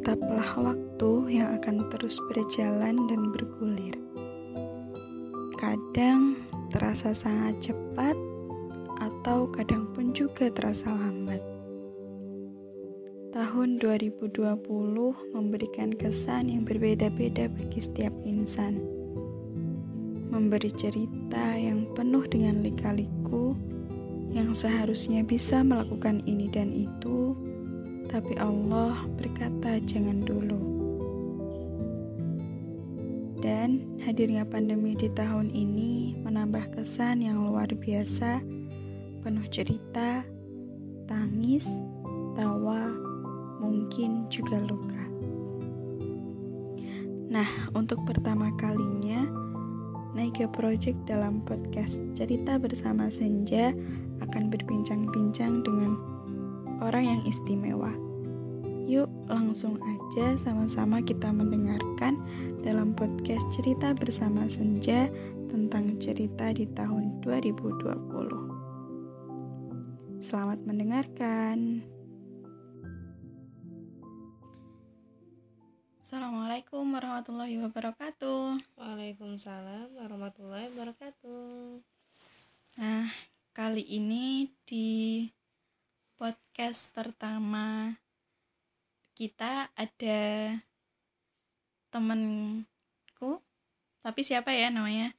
tetaplah waktu yang akan terus berjalan dan bergulir. Kadang terasa sangat cepat, atau kadang pun juga terasa lambat. Tahun 2020 memberikan kesan yang berbeda-beda bagi setiap insan. Memberi cerita yang penuh dengan lika-liku yang seharusnya bisa melakukan ini dan itu, tapi Allah berkata jangan dulu. Dan hadirnya pandemi di tahun ini menambah kesan yang luar biasa, penuh cerita, tangis, tawa, mungkin juga luka. Nah, untuk pertama kalinya, Naika Project dalam podcast Cerita Bersama Senja akan berbincang-bincang dengan orang yang istimewa. Yuk langsung aja sama-sama kita mendengarkan dalam podcast Cerita Bersama Senja tentang cerita di tahun 2020. Selamat mendengarkan. Assalamualaikum warahmatullahi wabarakatuh. Waalaikumsalam warahmatullahi wabarakatuh. Nah, kali ini di podcast pertama kita ada temenku, tapi siapa ya namanya?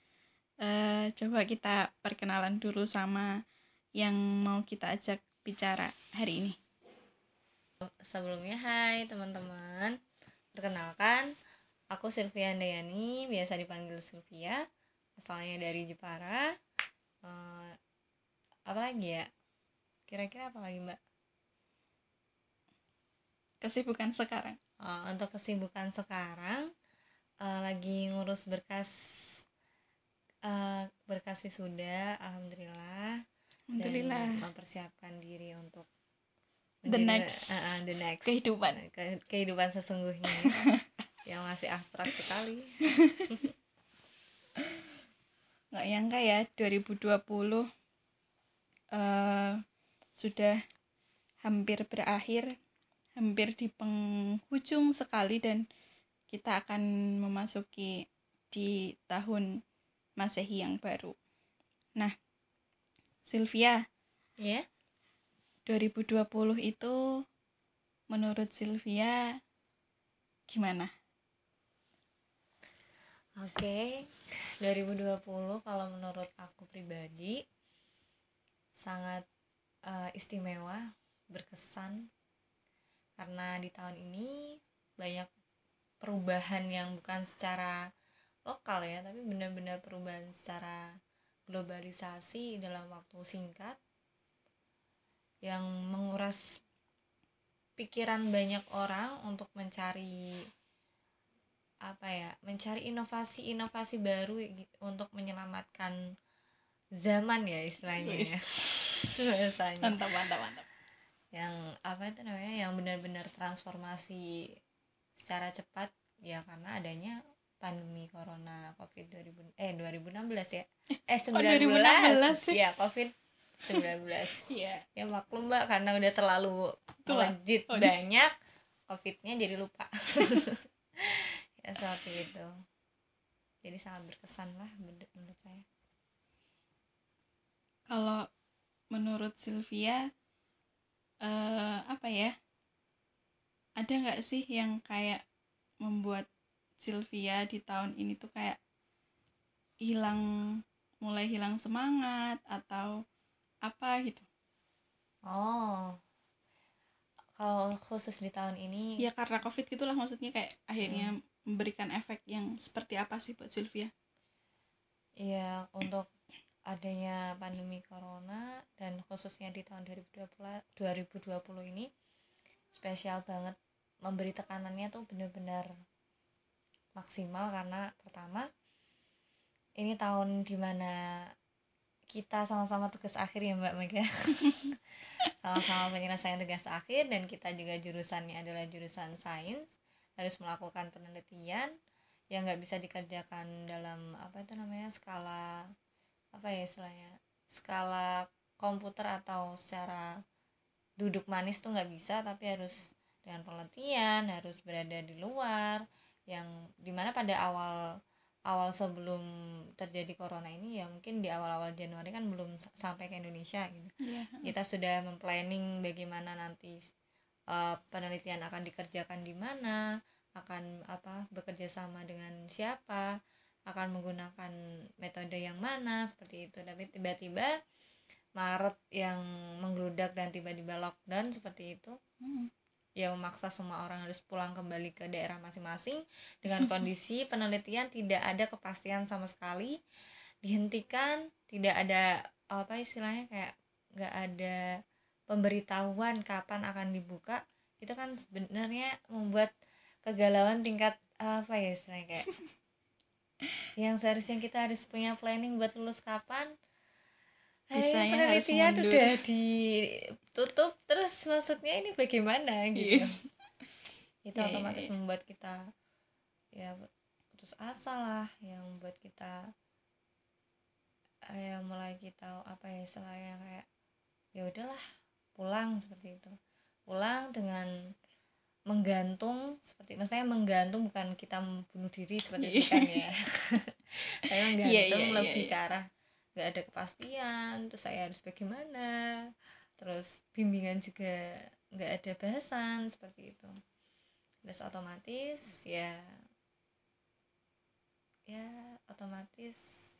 Uh, coba kita perkenalan dulu sama yang mau kita ajak bicara hari ini. Sebelumnya, hai teman-teman Perkenalkan, aku Sylvia Andayani, biasa dipanggil Sylvia, asalnya dari Jepara. Uh, apa lagi ya? Kira-kira apa lagi mbak? Kesibukan sekarang? Uh, untuk kesibukan sekarang, uh, lagi ngurus berkas uh, berkas wisuda, alhamdulillah. Alhamdulillah. Dan mempersiapkan diri untuk the next, uh, uh, the next kehidupan ke, kehidupan sesungguhnya yang masih abstrak sekali nggak nyangka ya 2020 uh, sudah hampir berakhir hampir di penghujung sekali dan kita akan memasuki di tahun masehi yang baru nah Sylvia ya yeah? 2020 itu menurut Sylvia gimana? Oke, okay. 2020 kalau menurut aku pribadi sangat uh, istimewa, berkesan. Karena di tahun ini banyak perubahan yang bukan secara lokal ya, tapi benar-benar perubahan secara globalisasi dalam waktu singkat yang menguras pikiran banyak orang untuk mencari apa ya mencari inovasi-inovasi baru untuk menyelamatkan zaman ya istilahnya ya bahasanya mantap mantap mantap. Yang apa itu namanya? Yang benar-benar transformasi secara cepat ya karena adanya pandemi corona covid 2000 eh 2016 ya. Eh 19 oh, 2016 ya covid 19 yeah. ya maklum mbak karena udah terlalu melejit oh, banyak covidnya jadi lupa. Ya seperti itu. Jadi sangat berkesan lah menurut saya. Kalau menurut Sylvia uh, apa ya? Ada nggak sih yang kayak membuat Sylvia di tahun ini tuh kayak hilang mulai hilang semangat atau apa gitu? Oh. Kalau khusus di tahun ini? Ya karena covid gitulah maksudnya kayak akhirnya hmm. memberikan efek yang seperti apa sih buat Sylvia? Iya untuk adanya pandemi corona dan khususnya di tahun 2020 2020 ini spesial banget memberi tekanannya tuh benar-benar maksimal karena pertama ini tahun di mana kita sama-sama tugas akhir ya Mbak Mega. Sama-sama penyelesaian tugas akhir dan kita juga jurusannya adalah jurusan sains harus melakukan penelitian yang nggak bisa dikerjakan dalam apa itu namanya skala apa ya istilahnya skala komputer atau secara duduk manis tuh nggak bisa tapi harus dengan penelitian harus berada di luar yang di mana pada awal awal sebelum terjadi corona ini ya mungkin di awal-awal Januari kan belum sampai ke Indonesia gitu Iya. kita sudah memplanning bagaimana nanti uh, penelitian akan dikerjakan di mana akan apa bekerja sama dengan siapa akan menggunakan metode yang mana seperti itu. Tapi tiba-tiba Maret yang menggeludak dan tiba-tiba lockdown seperti itu. Hmm. ya memaksa semua orang harus pulang kembali ke daerah masing-masing. Dengan kondisi penelitian tidak ada kepastian sama sekali. Dihentikan tidak ada apa istilahnya kayak nggak ada pemberitahuan kapan akan dibuka. Itu kan sebenarnya membuat kegalauan tingkat apa ya istilahnya kayak yang seharusnya kita harus punya planning buat lulus kapan Bisanya harus penelitian mundur. udah ditutup terus maksudnya ini bagaimana gitu Yes. itu Ya, ya, otomatis ya. membuat kita ya putus asa lah yang membuat kita ya mulai kita apa ya istilahnya kayak ya udahlah pulang seperti itu pulang dengan menggantung seperti maksudnya menggantung bukan kita membunuh diri seperti itu kan ya. Saya menggantung Iya, iya, iya, lebih iya. ke arah nggak ada kepastian terus saya harus bagaimana terus bimbingan juga nggak ada bahasan seperti itu. Terus otomatis ya ya otomatis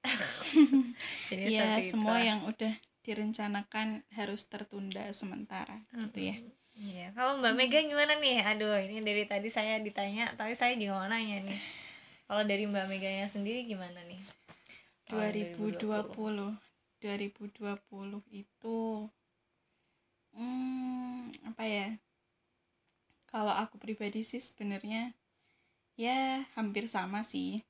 jadi ya itu semua lah. yang udah direncanakan harus tertunda sementara gitu ya Iya, kalau Mbak Mega gimana nih? Aduh, ini dari tadi saya ditanya, tapi saya juga mau nanya nih. Kalau dari Mbak Meganya sendiri gimana nih? Tahun 2020 2020 itu hmm, apa ya kalau aku pribadi sih sebenarnya ya hampir sama sih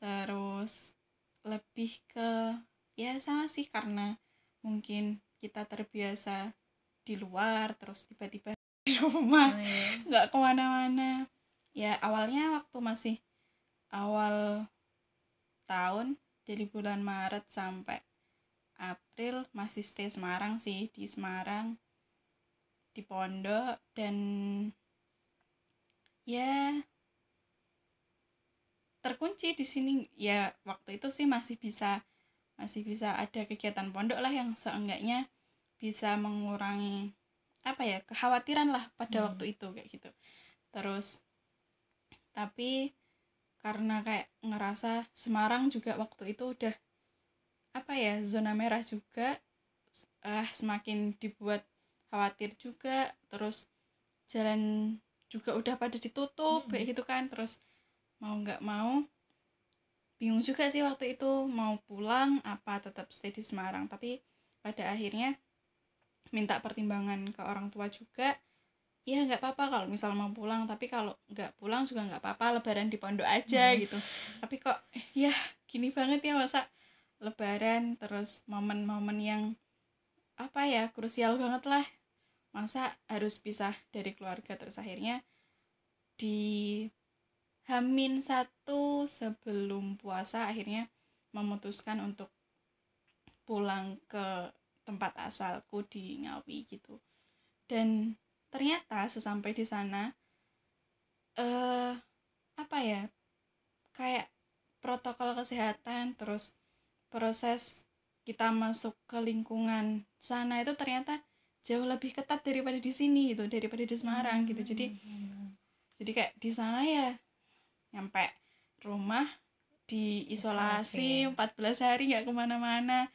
terus lebih ke ya sama sih karena mungkin kita terbiasa di luar terus tiba-tiba di rumah. Oh, iya. nggak ke mana-mana. Ya awalnya waktu masih awal tahun dari bulan Maret sampai April masih stay Semarang sih di Semarang di pondok dan ya terkunci di sini. Ya waktu itu sih masih bisa masih bisa ada kegiatan pondok lah yang seenggaknya bisa mengurangi apa ya kekhawatiran lah pada Hmm. waktu itu kayak gitu terus tapi karena kayak ngerasa Semarang juga waktu itu udah apa ya zona merah juga eh semakin dibuat khawatir juga terus jalan juga udah pada ditutup Mm-mm. kayak gitu kan terus mau nggak mau bingung juga sih waktu itu mau pulang apa tetap stay di Semarang tapi pada akhirnya minta pertimbangan ke orang tua juga ya nggak apa-apa kalau misal mau pulang tapi kalau nggak pulang juga nggak apa-apa lebaran di pondok aja Hmm. gitu tapi kok ya gini banget ya masa lebaran terus momen-momen yang apa ya krusial banget lah masa harus pisah dari keluarga terus akhirnya di Hamin satu sebelum puasa akhirnya memutuskan untuk pulang ke tempat asalku di Ngawi gitu. Dan ternyata sesampai di sana eh apa ya kayak protokol kesehatan terus proses kita masuk ke lingkungan sana itu ternyata jauh lebih ketat daripada di sini gitu daripada di Semarang gitu. Jadi jadi kayak di sana ya nyampe rumah diisolasi Isolasi. 14 hari nggak ke mana-mana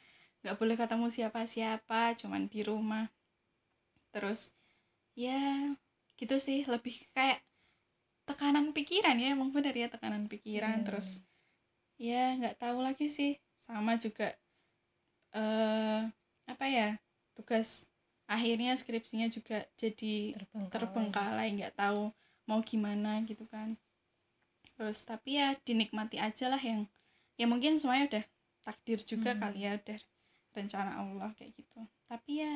nggak boleh ketemu siapa-siapa cuman di rumah terus ya gitu sih lebih kayak tekanan pikiran ya emang benar ya tekanan pikiran Hmm. terus ya nggak tahu lagi sih sama juga eh apa ya tugas akhirnya skripsinya juga jadi terbengkalai. terbengkalai nggak tahu mau gimana gitu kan terus tapi ya dinikmati aja lah yang ya mungkin semuanya udah takdir juga Hmm. kali ya udah rencana Allah kayak gitu. Tapi ya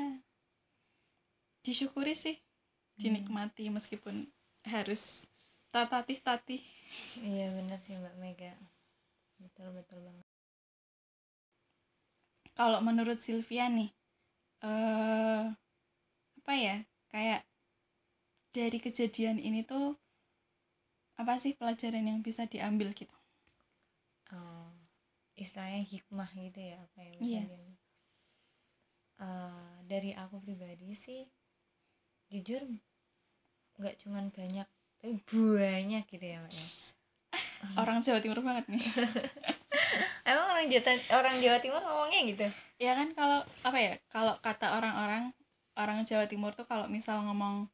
disyukuri sih dinikmati meskipun harus tatih-tatih. Iya benar sih Mbak Mega. Betul betul banget. Kalau menurut Sylvia nih eh apa ya kayak dari kejadian ini tuh apa sih pelajaran yang bisa diambil gitu? Oh, istilahnya hikmah gitu ya apa yang bisa Iya. diambil. Eh, dari aku pribadi sih jujur nggak cuman banyak tapi banyak gitu ya Mbak ya. orang Jawa Timur banget nih. Emang orang Jawa orang Jawa Timur ngomongnya gitu? Ya kan kalau apa ya kalau kata orang-orang orang Jawa Timur tuh kalau misal ngomong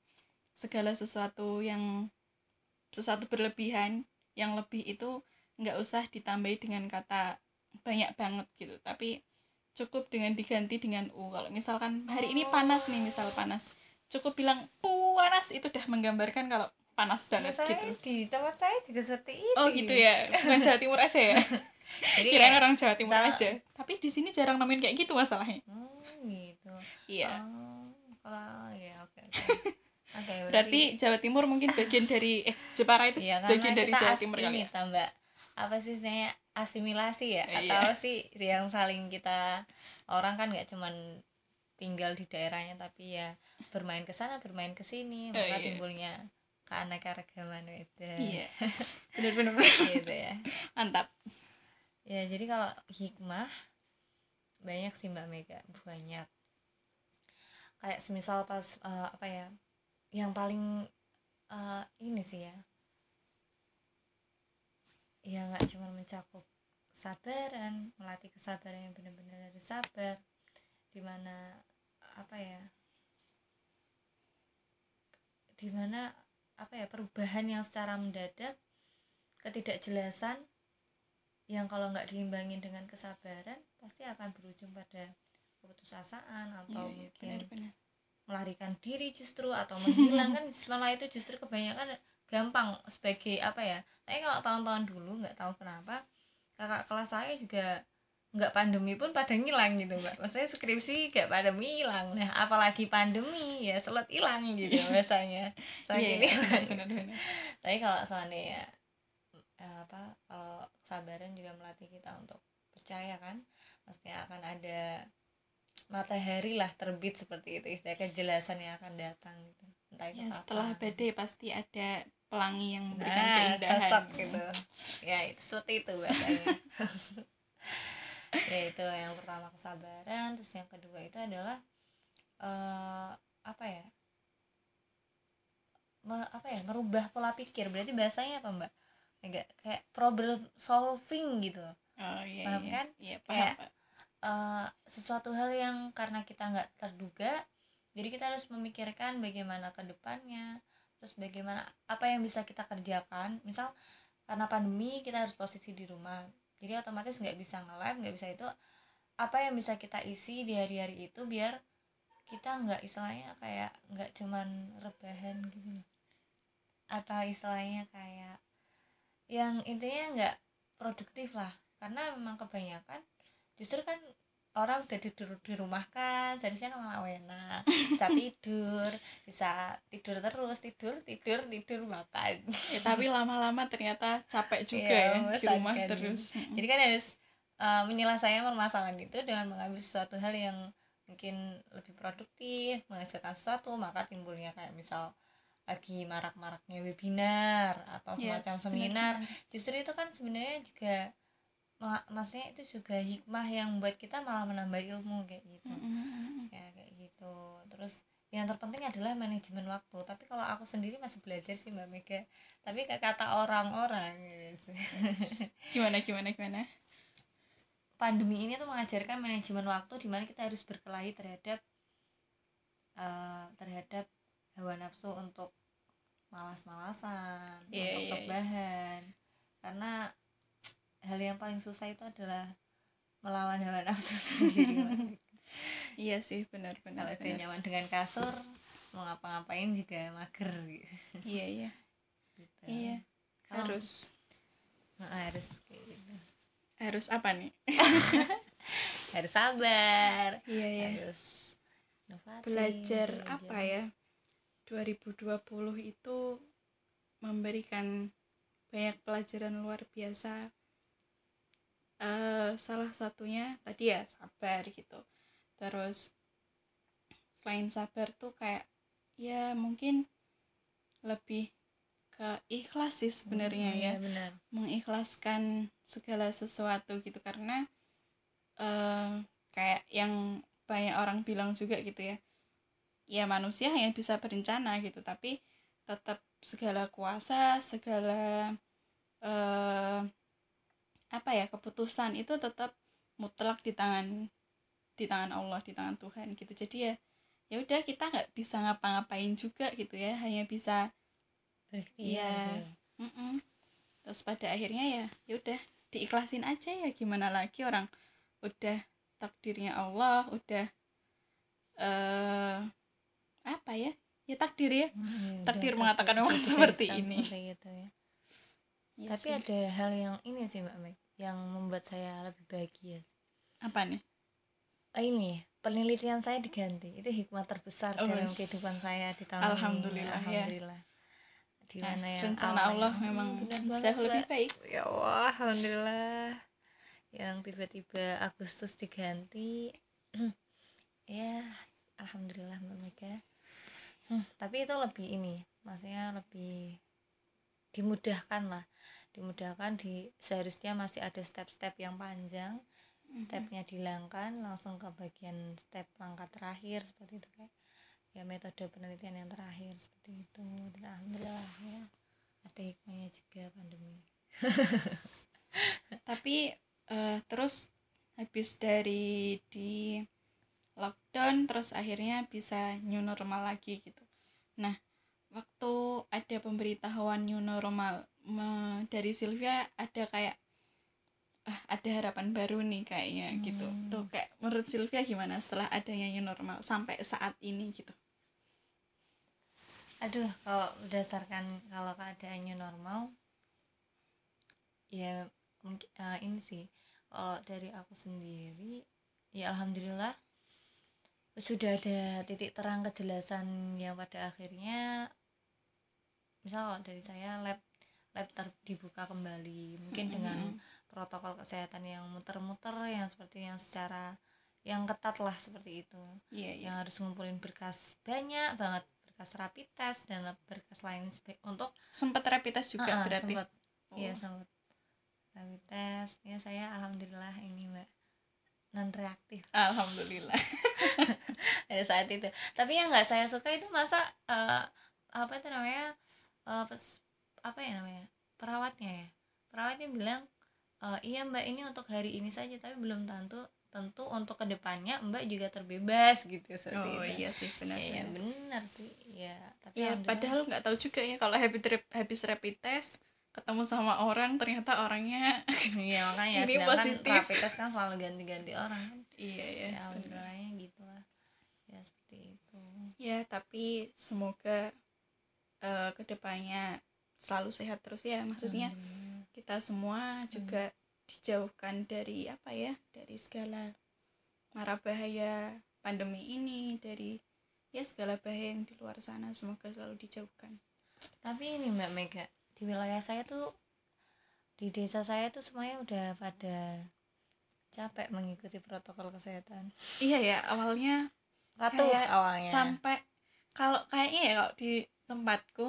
segala sesuatu yang sesuatu berlebihan yang lebih itu nggak usah ditambahi dengan kata banyak banget gitu. Tapi cukup dengan diganti dengan u. Kalau misalkan hari ini panas nih misal panas cukup bilang panas itu udah menggambarkan kalau panas banget saya gitu. di tempat saya juga seperti itu oh gitu ya? Bukan Jawa Timur aja ya? Jadi kirain orang Jawa Timur misal- aja. Tapi di sini jarang nemuin kayak gitu masalahnya. Hmm, gitu. Iya. Oh, kalau ya oke oke. Oke berarti Jawa Timur mungkin bagian dari eh Jepara itu ya bagian dari Jawa Timur ini kali ya? tambah. Apa sih istilahnya asimilasi ya? Iya. atau sih yang saling kita orang kan nggak cuman tinggal di daerahnya tapi ya bermain ke sana bermain ke sini Oh, maka iya. timbulnya keanekaragaman itu iya. Bener-bener gitu ya. Mantap. Ya jadi kalau hikmah banyak sih mbak Mega banyak. Kayak semisal pas eh, apa ya yang paling eh, ini sih ya ya nggak cuma mencakup kesabaran melatih kesabaran yang benar-benar harus sabar di mana apa ya di mana apa ya perubahan yang secara mendadak ketidakjelasan yang kalau nggak diimbangin dengan kesabaran pasti akan berujung pada keputusasaan atau Iya, iya, mungkin benar-benar melarikan diri justru atau menghilang. Kan malah itu justru kebanyakan gampang sebagai apa ya? Saya kalau tahun-tahun dulu nggak tahu kenapa kakak kelas saya juga nggak pandemi pun pada ngilang gitu mbak. Maksudnya skripsi nggak pada hilang nah apalagi pandemi ya selet hilang gitu biasanya. Iya, hilang benar-benar. Tapi kalau seandainya eh, apa kalau kesabaran juga melatih kita untuk percaya kan maksudnya akan ada matahari lah terbit seperti itu istilah kejelasan yang akan datang gitu. Entah itu ya kapan. setelah badai pasti ada pelangi yang memberikan nah keindahan. sosok gitu. Ya itu seperti itu bahasanya ya itu yang pertama kesabaran. Terus yang kedua itu adalah eh apa ya? Me- apa ya? Merubah pola pikir. Berarti bahasanya apa mbak? Enggak kayak problem solving gitu. Oh iya Paham iya. kan? iya paham Kayak- Pak. eh, sesuatu hal yang karena kita nggak terduga jadi kita harus memikirkan bagaimana ke depannya terus bagaimana apa yang bisa kita kerjakan? Misal karena pandemi kita harus posisi di rumah. Jadi otomatis nggak bisa nge-live nggak bisa itu. Apa yang bisa kita isi di hari-hari itu biar kita nggak istilahnya kayak nggak cuman rebahan gitu atau istilahnya kayak yang intinya nggak produktif lah. Karena memang kebanyakan justru kan orang udah tidur di rumah kan seharusnya kan malah enak bisa tidur bisa tidur terus tidur tidur tidur makan Ya, tapi lama-lama ternyata capek juga Iya, ya di membosankan. rumah terus Mm-mm. jadi kan harus uh, menyelesaikan permasalahan itu dengan mengambil sesuatu hal yang mungkin lebih produktif menghasilkan sesuatu maka timbulnya kayak misal lagi marak-maraknya webinar atau Yes, semacam seminar benar-benar. justru itu kan sebenarnya juga maksudnya itu juga hikmah yang membuat kita malah menambah ilmu kayak gitu Mm-mm. ya kayak gitu terus yang terpenting adalah manajemen waktu tapi kalau aku sendiri masih belajar sih mbak Mega tapi kayak kata orang-orang gitu. gimana gimana gimana pandemi ini tuh mengajarkan manajemen waktu di mana kita harus berkelahi terhadap eh, terhadap hawa nafsu untuk malas-malasan Iya, untuk iya, iya. rebahan karena hal yang paling susah itu adalah melawan hawa nafsu sendiri iya sih benar-benar kalau benar. nyaman dengan kasur mau ngapa-ngapain juga mager gitu, iya iya. Gitu. iya Kalau- harus. Nah, harus kayak gitu. Harus apa nih? Harus sabar. Iya iya. Harus inovatif, belajar apa ya? 2020 itu memberikan banyak pelajaran luar biasa eh salah satunya tadi ya sabar gitu. Terus selain sabar tuh kayak ya mungkin lebih ke ikhlas sih sebenarnya Hmm, ya. iya, benar. Mengikhlaskan segala sesuatu gitu. Karena eh kayak yang banyak orang bilang juga gitu ya ya manusia hanya bisa berencana gitu tapi tetap segala kuasa segala eh apa ya keputusan itu tetap mutlak di tangan di tangan Allah di tangan Tuhan gitu jadi ya ya udah kita nggak bisa ngapa-ngapain juga gitu ya hanya bisa berikhtiar Iya. gitu. Mm-mm. terus pada akhirnya ya ya udah diikhlasin aja ya gimana lagi orang udah takdirnya Allah udah eh apa ya ya takdir ya Hmm, Takdir mengatakan memang seperti ini. seperti itu ya. Iya tapi sih. ada hal yang ini sih mbak Meg yang membuat saya lebih bahagia. Apa nih? Ah, ini penelitian saya diganti. Itu hikmah terbesar Oh, dalam kehidupan saya di tahun Alhamdulillah, ini ya. alhamdulillah. Di Nah, mana yang rencana Allah Hmm, memang benar banget, jauh lebih baik. Ya Allah alhamdulillah. Yang tiba-tiba Agustus diganti. Ya alhamdulillah mbak Mega Hmm, tapi itu lebih ini maksudnya lebih dimudahkan lah dimudahkan di seharusnya masih ada step-step yang panjang. Stepnya dihilangkan langsung ke bagian step langkah terakhir seperti itu kayak ya metode penelitian yang terakhir seperti itu. Dan alhamdulillah ya ada hikmahnya juga pandemi. Tapi eh, terus habis dari di lockdown terus akhirnya bisa new normal lagi gitu. Nah waktu ada pemberitahuan new normal me- dari Sylvia ada kayak ah, ada harapan baru nih kayaknya gitu Hmm. tuh kayak menurut Sylvia gimana setelah adanya new normal sampai saat ini gitu aduh kalau berdasarkan kalau keadaannya normal ya mungkin eh, ini sih kalau dari aku sendiri ya alhamdulillah sudah ada titik terang kejelasan yang pada akhirnya misal kalau dari saya lab lab ter- dibuka kembali mungkin dengan protokol kesehatan yang muter-muter yang seperti yang secara yang ketat lah seperti itu. Iya iya. Yang harus ngumpulin berkas banyak banget berkas rapid test dan berkas lain untuk sempat rapid test juga Ah, ah, berarti? sempet. Oh. iya sempat rapid test. Ya saya alhamdulillah ini mbak non reaktif alhamdulillah. Pada saat itu. Tapi yang nggak saya suka itu masa eh, apa itu namanya pes- apa ya namanya perawatnya ya. Perawatnya bilang "Eh, iya mbak ini untuk hari ini saja tapi belum tentu tentu untuk ke depannya mbak juga terbebas gitu seperti oh itu. iya sih benar ya, ya benar. sih ya tapi Ya, padahal nggak tahu juga ya kalau habis habis rapid test ketemu sama orang ternyata orangnya iya makanya Ini sedangkan positif. rapid test kan selalu ganti-ganti orang kan. Iya ya. ya alhamdulillahnya gitu lah ya seperti itu. Ya, tapi semoga eh, ke depannya selalu sehat terus ya. Maksudnya Alhamdulillah. kita semua juga dijauhkan dari apa ya, dari segala mara bahaya pandemi ini, dari ya segala bahaya yang di luar sana. Semoga selalu dijauhkan. tapi ini mbak Mega di wilayah saya tuh di desa saya tuh semuanya udah pada capek mengikuti protokol kesehatan Iya ya, awalnya kayak awalnya sampai kalau kayaknya ya kalau di tempatku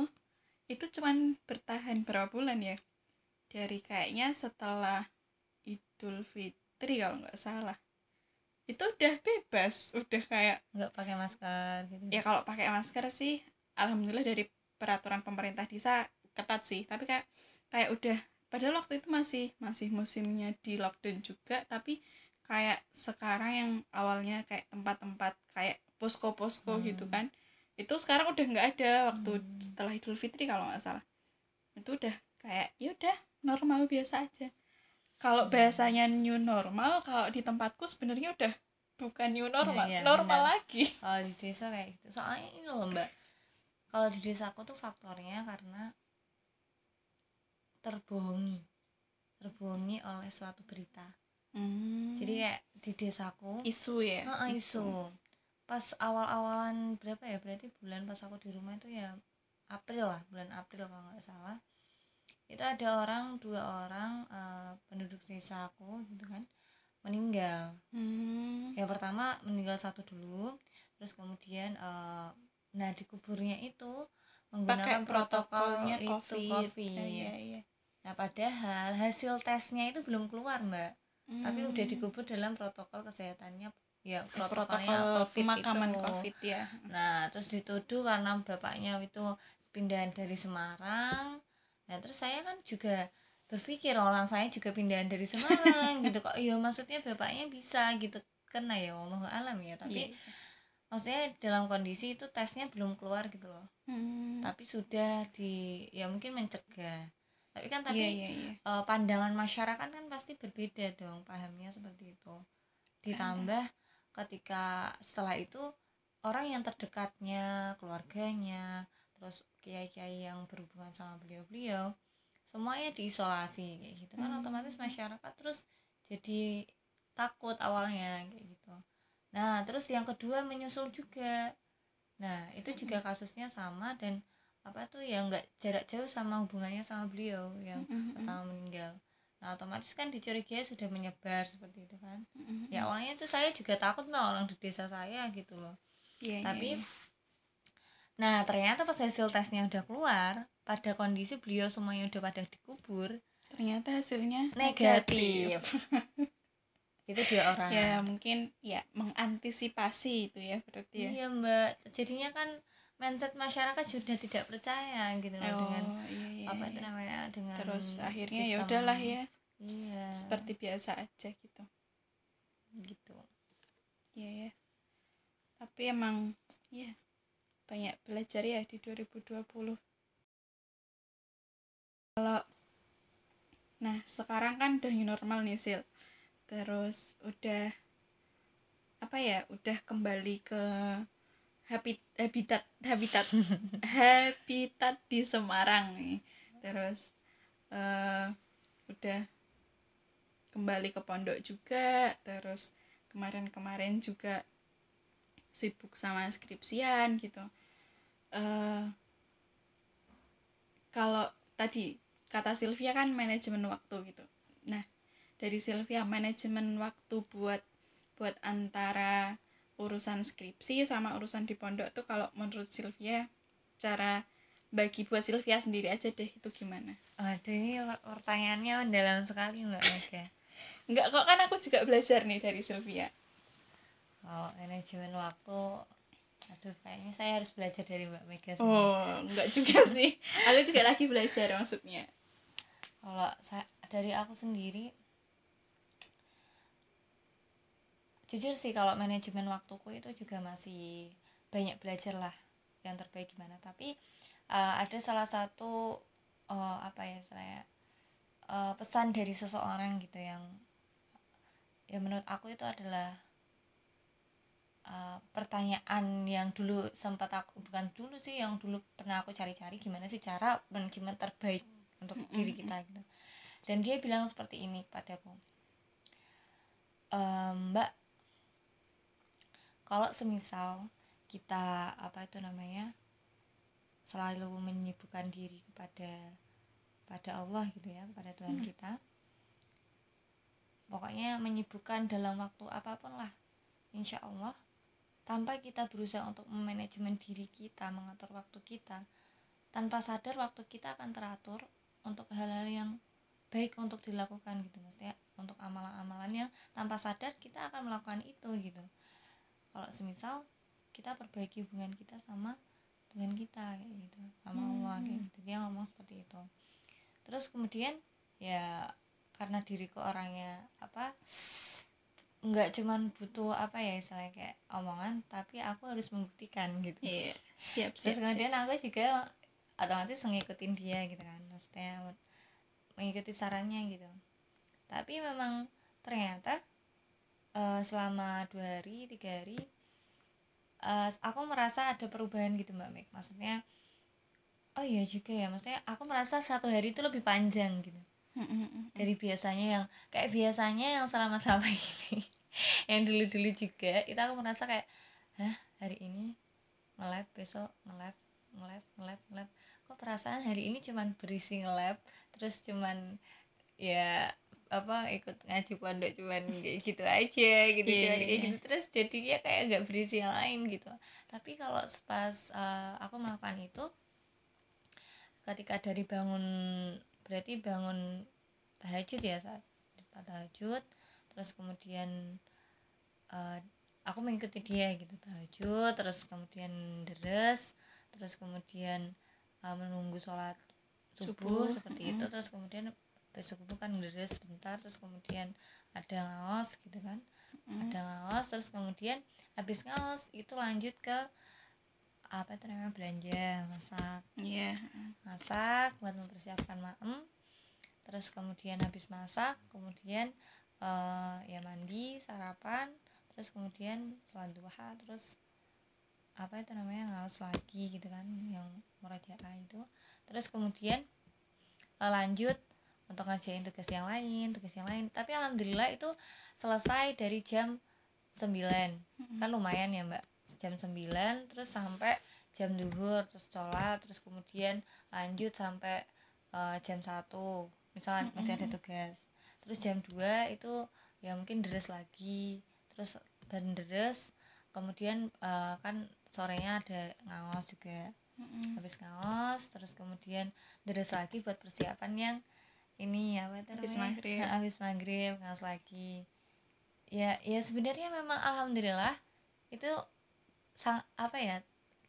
itu cuman bertahan berapa bulan ya? Dari kayaknya setelah Idul Fitri kalau nggak salah. Itu udah bebas udah kayak nggak pakai masker gitu. Ya kalau pakai masker sih alhamdulillah dari peraturan pemerintah desa ketat sih. Tapi kayak kayak udah padahal waktu itu masih masih musimnya di lockdown juga tapi kayak sekarang yang awalnya kayak tempat-tempat kayak posko-posko Hmm. gitu kan itu sekarang udah nggak ada waktu setelah Idul Fitri kalau nggak salah. Itu udah kayak ya udah normal biasa aja. Kalau bahasanya new normal kalau di tempatku sebenarnya udah bukan new normal iya, normal benar. lagi. Kalau di desa kayak gitu. Soalnya ini loh mbak. Kalau di desaku tuh faktornya karena terbohongi. Terbohongi oleh suatu berita. Hmm. jadi kayak di desaku isu ya? Heeh, isu pas awal-awalan berapa ya berarti bulan pas aku di rumah itu ya April lah bulan April kalau nggak salah itu ada orang dua orang eh, penduduk desa aku gitu kan meninggal Hmm. yang pertama meninggal satu dulu terus kemudian eh, nah di kuburnya itu menggunakan protokolnya itu COVID. COVID. Ah, iya, iya. Nah, padahal hasil tesnya itu belum keluar, Mbak. Tapi udah Hmm. dikubur dalam protokol kesehatannya ya protokol protokolnya COVID pemakaman itu. COVID ya. Nah, terus dituduh karena bapaknya itu pindahan dari Semarang. Nah, terus saya kan juga berpikir orang saya juga pindahan dari Semarang gitu kok. Iya, maksudnya bapaknya bisa gitu kena ya Allah alam ya, tapi Iya. maksudnya dalam kondisi itu tesnya belum keluar gitu loh. Hmm. Tapi sudah di ya mungkin mencegah. Tapi kan tapi Iya, iya, iya. eh, pandangan masyarakat kan pasti berbeda dong pahamnya seperti itu ditambah ketika setelah itu orang yang terdekatnya keluarganya terus kiai-kiai yang berhubungan sama beliau-beliau semuanya diisolasi kayak gitu. Kan Hmm. otomatis masyarakat terus jadi takut awalnya kayak gitu. Nah terus yang kedua menyusul juga. Nah itu juga kasusnya sama dan apa tuh ya nggak jarak jauh sama hubungannya sama beliau yang Mm-mm. pertama meninggal nah otomatis kan dicurigai sudah menyebar seperti itu kan. Mm-mm. ya awalnya itu saya juga takut mbak orang di desa saya gitu loh. Iya, iya, tapi iya. nah ternyata pas hasil tesnya udah keluar pada kondisi beliau semuanya udah pada dikubur ternyata hasilnya negatif. Itu dua orang. Ya mungkin ya mengantisipasi itu ya berarti ya. Iya mbak. Jadinya kan mindset masyarakat sudah tidak percaya gitu loh oh dengan iya, iya, apa iya. itu namanya dengan terus akhirnya ya udahlah ya. Iya. Seperti biasa aja gitu. Gitu. Iya ya tapi emang ya banyak belajar ya di 2020 kalau nah sekarang kan udah new normal nih Sil. Terus udah apa ya udah kembali ke habit, habitat habitat. Habitat di Semarang nih. Terus eh udah kembali ke pondok juga. Terus kemarin-kemarin juga sibuk sama skripsian gitu. Eh kalau tadi kata Sylvia kan manajemen waktu gitu. Nah dari Sylvia manajemen waktu buat buat antara urusan skripsi sama urusan di pondok tuh kalau menurut Sylvia cara bagi buat Sylvia sendiri aja deh itu gimana? Waduh ini per- pertanyaannya mendalam sekali mbak Mega. Enggak kok kan aku juga belajar nih dari Sylvia. Kalau manajemen waktu. Aduh kayaknya saya harus belajar dari mbak Mega sih. Oh enggak juga sih. Aku juga lagi belajar maksudnya. Kalau saya dari aku sendiri jujur sih kalau manajemen waktuku itu juga masih banyak belajar lah yang terbaik gimana. Tapi eh, ada salah satu eh, apa ya saya eh, pesan dari seseorang gitu yang ya menurut aku itu adalah eh, pertanyaan yang dulu sempat aku bukan dulu sih yang dulu pernah aku cari-cari gimana sih cara manajemen terbaik untuk diri kita gitu. Dan dia bilang seperti ini padaku "Em, mbak kalau semisal kita apa itu namanya selalu menyibukkan diri kepada pada Allah gitu ya pada Tuhan kita pokoknya menyibukkan dalam waktu apa pun lah insya Allah tanpa kita berusaha untuk memanajemen diri kita mengatur waktu kita tanpa sadar waktu kita akan teratur untuk hal-hal yang baik untuk dilakukan gitu maksudnya untuk amalan-amalannya tanpa sadar kita akan melakukan itu gitu kalau semisal kita perbaiki hubungan kita sama Tuhan kita kayak gitu sama Allah kayak gitu. Dia ngomong seperti itu. Terus kemudian ya karena diriku orangnya apa nggak cuman butuh apa ya istilahnya kayak omongan tapi aku harus membuktikan gitu. Iya siap terus siap, siap. kemudian aku juga otomatis ngikutin dia gitu kan. Maksudnya mengikuti sarannya gitu. Tapi memang ternyata eh, selama dua hari tiga hari eh, aku merasa ada perubahan gitu mbak Meg maksudnya oh iya juga ya maksudnya aku merasa satu hari itu lebih panjang gitu. Dari biasanya yang kayak biasanya yang selama selama ini yang dulu dulu juga itu aku merasa kayak hah hari ini nge-lab besok nge-lab nge-lab nge-lab nge-lab. Kok perasaan hari ini cuman berisi nge-lab terus cuman ya apa ikut ngaji pondok cuman kayak gitu aja gitu Iya, cuman kayak iya. gitu terus jadinya kayak nggak berisi yang lain gitu tapi kalau pas eh, aku melakukan itu ketika dari bangun berarti bangun tahajud ya saat tahajud terus kemudian uh, aku mengikuti dia gitu tahajud terus kemudian deres terus kemudian uh, menunggu sholat subuh, subuh. seperti mm -hmm. itu terus kemudian besok subuh kan deres sebentar terus kemudian ada ngaos gitu kan mm. ada ngaos terus kemudian habis ngaos itu lanjut ke apa itu namanya belanja masak yeah. masak buat mempersiapkan maem terus kemudian habis masak kemudian uh, ya mandi sarapan terus kemudian sholat duha terus apa itu namanya ngaos lagi gitu kan yang merajaah itu terus kemudian uh, lanjut untuk ngerjain tugas yang lain tugas yang lain. Tapi alhamdulillah itu selesai dari jam 9 hmm. kan lumayan ya mbak. Jam 9 terus sampai jam duhur terus sholat terus kemudian lanjut sampai uh, jam 1 misalnya masih ada tugas. Terus jam 2 itu ya mungkin deres lagi. Terus dan deres kemudian uh, kan sorenya ada ngaos juga. Mm-hmm. habis ngaos terus kemudian deres lagi buat persiapan yang ini ya apa habis maghrib. Nah, habis maghrib ngaos lagi. Ya ya sebenarnya memang alhamdulillah itu sang apa ya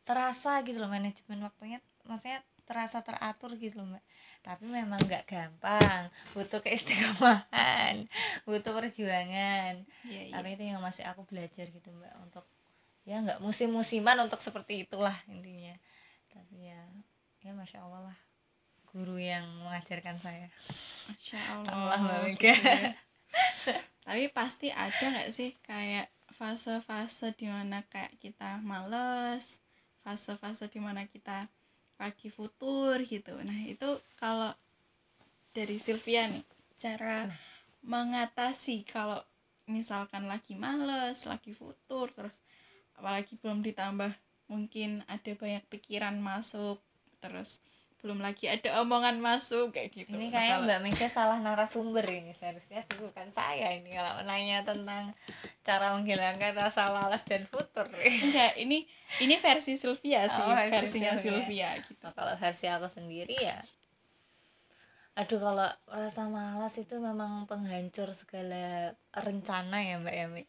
terasa gitu loh manajemen waktunya maksudnya terasa teratur gitu loh mbak. Tapi memang nggak gampang butuh keistiqomahan butuh perjuangan. Yeah, yeah. tapi itu yang masih aku belajar gitu mbak untuk ya nggak musim-musiman untuk seperti itulah intinya. Tapi ya ya masya allah lah guru yang mengajarkan saya. Masya Allah, Allah gitu ya. tapi pasti ada nggak sih kayak fase-fase di mana kayak kita males fase-fase di mana kita lagi futur gitu. Nah itu kalau dari Sylvia nih cara mengatasi kalau misalkan lagi males lagi futur terus apalagi belum ditambah mungkin ada banyak pikiran masuk terus belum lagi ada omongan masuk kayak gitu. Ini kayak Mbak Mega salah narasumber ini seharusnya itu bukan saya ini kalau nanya tentang cara menghilangkan rasa malas dan futur. Enggak ini ini versi Sylvia sih oh, versinya Sylvia. Sylvia gitu. Nah, kalau versi aku sendiri ya aduh kalau rasa malas itu memang penghancur segala rencana ya Mbak Yamik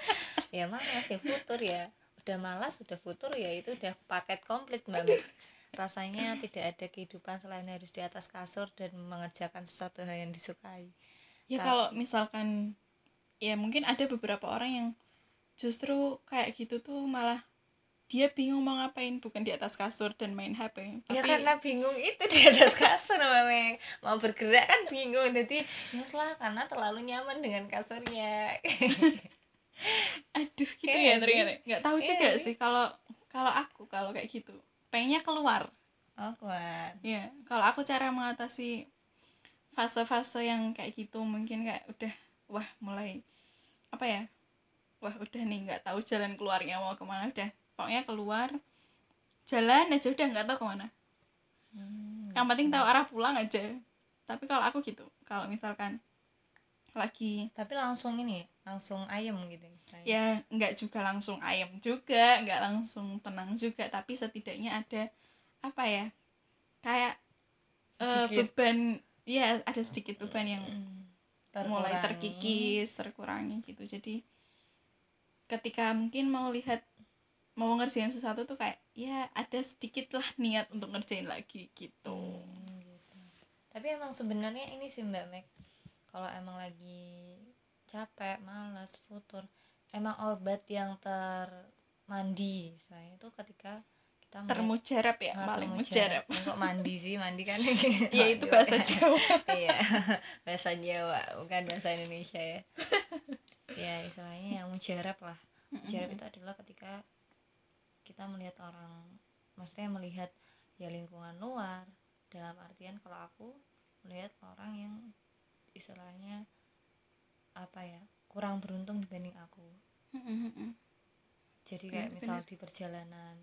ya malas ya futur ya. Udah malas udah futur ya itu udah paket komplit Mbak Mik rasanya tidak ada kehidupan selain harus di atas kasur dan mengerjakan sesuatu hal yang disukai. Ya Tapi, kalau misalkan ya mungkin ada beberapa orang yang justru kayak gitu tuh malah dia bingung mau ngapain bukan di atas kasur dan main HP tapi... ya karena bingung itu di atas kasur memang mau bergerak kan bingung. Jadi ya lah karena terlalu nyaman dengan kasurnya. Aduh gitu ya, ya ternyata. nggak tahu ya, juga sih kalau kalau aku kalau kayak gitu pengennya keluar. Oh keluar. Ya kalau aku cara mengatasi fase-fase yang kayak gitu mungkin kayak udah wah mulai apa ya wah udah nih nggak tahu jalan keluarnya mau ke mana udah pokoknya keluar jalan aja udah nggak tahu ke mana. Hmm. yang penting tahu arah pulang aja. Tapi kalau aku gitu kalau misalkan lagi tapi langsung ini langsung ayam gitu istilahnya. ya nggak juga langsung ayam juga nggak langsung tenang juga tapi setidaknya ada apa ya kayak uh, beban ya ada sedikit beban yang terkurangi. mulai terkikis terkurangi gitu jadi ketika mungkin mau lihat mau ngerjain sesuatu tuh kayak ya ada sedikit lah niat untuk ngerjain lagi gitu, hmm, gitu. tapi emang sebenarnya ini sih mbak Meg kalau emang lagi capek malas futur emang obat yang termandi saya itu ketika kita termujarab ya nah, paling mujarab. Kok mandi sih? Mandi kan ya itu bahasa Jawa. Iya bahasa Jawa bukan bahasa Indonesia ya. Ya istilahnya yang mujarab lah. Mujarab itu adalah ketika kita melihat orang maksudnya melihat ya lingkungan luar dalam artian kalau aku melihat orang yang istilahnya apa ya kurang beruntung dibanding aku. Jadi kayak bener, misal bener. di perjalanan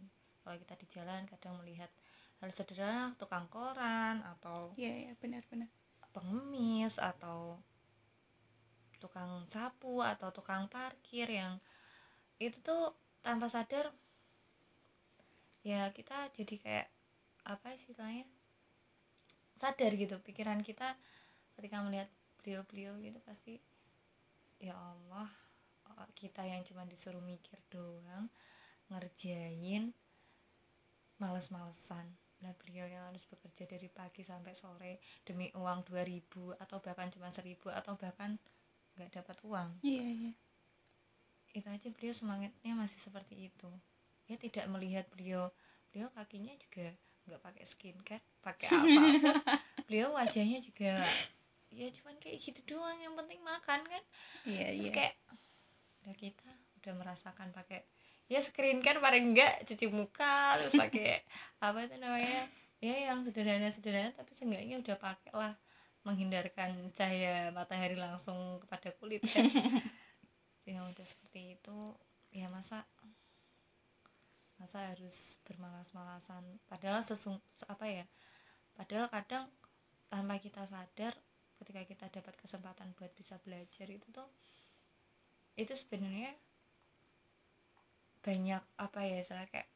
kalau kita di jalan kadang melihat hal sederhana tukang koran atau iya yeah, benar-benar pengemis atau tukang sapu atau tukang parkir yang itu tuh tanpa sadar ya kita jadi kayak apa istilahnya sadar gitu pikiran kita ketika melihat beliau-beliau gitu pasti ya Allah kita yang cuma disuruh mikir doang ngerjain males-malesan. Lah beliau yang harus bekerja dari pagi sampai sore demi uang 2000 atau bahkan cuma 1000 atau bahkan nggak dapat uang. Iya iya. Itu aja beliau semangatnya masih seperti itu. Ya tidak melihat beliau beliau kakinya juga nggak pakai skincare pakai apa beliau wajahnya juga ya cuman kayak gitu doang yang penting makan kan? Iya terus iya. kayak udah kita udah merasakan pakai ya screen kan paling enggak cuci muka terus pakai apa itu namanya ya yang sederhana sederhana tapi seenggaknya udah pakai lah menghindarkan cahaya matahari langsung kepada kulit kan? Yang udah seperti itu. Ya masa masa harus bermalas-malasan? Padahal sesung apa ya padahal kadang tanpa kita sadar ketika kita dapat kesempatan buat bisa belajar itu tuh itu sebenarnya banyak apa ya saya kayak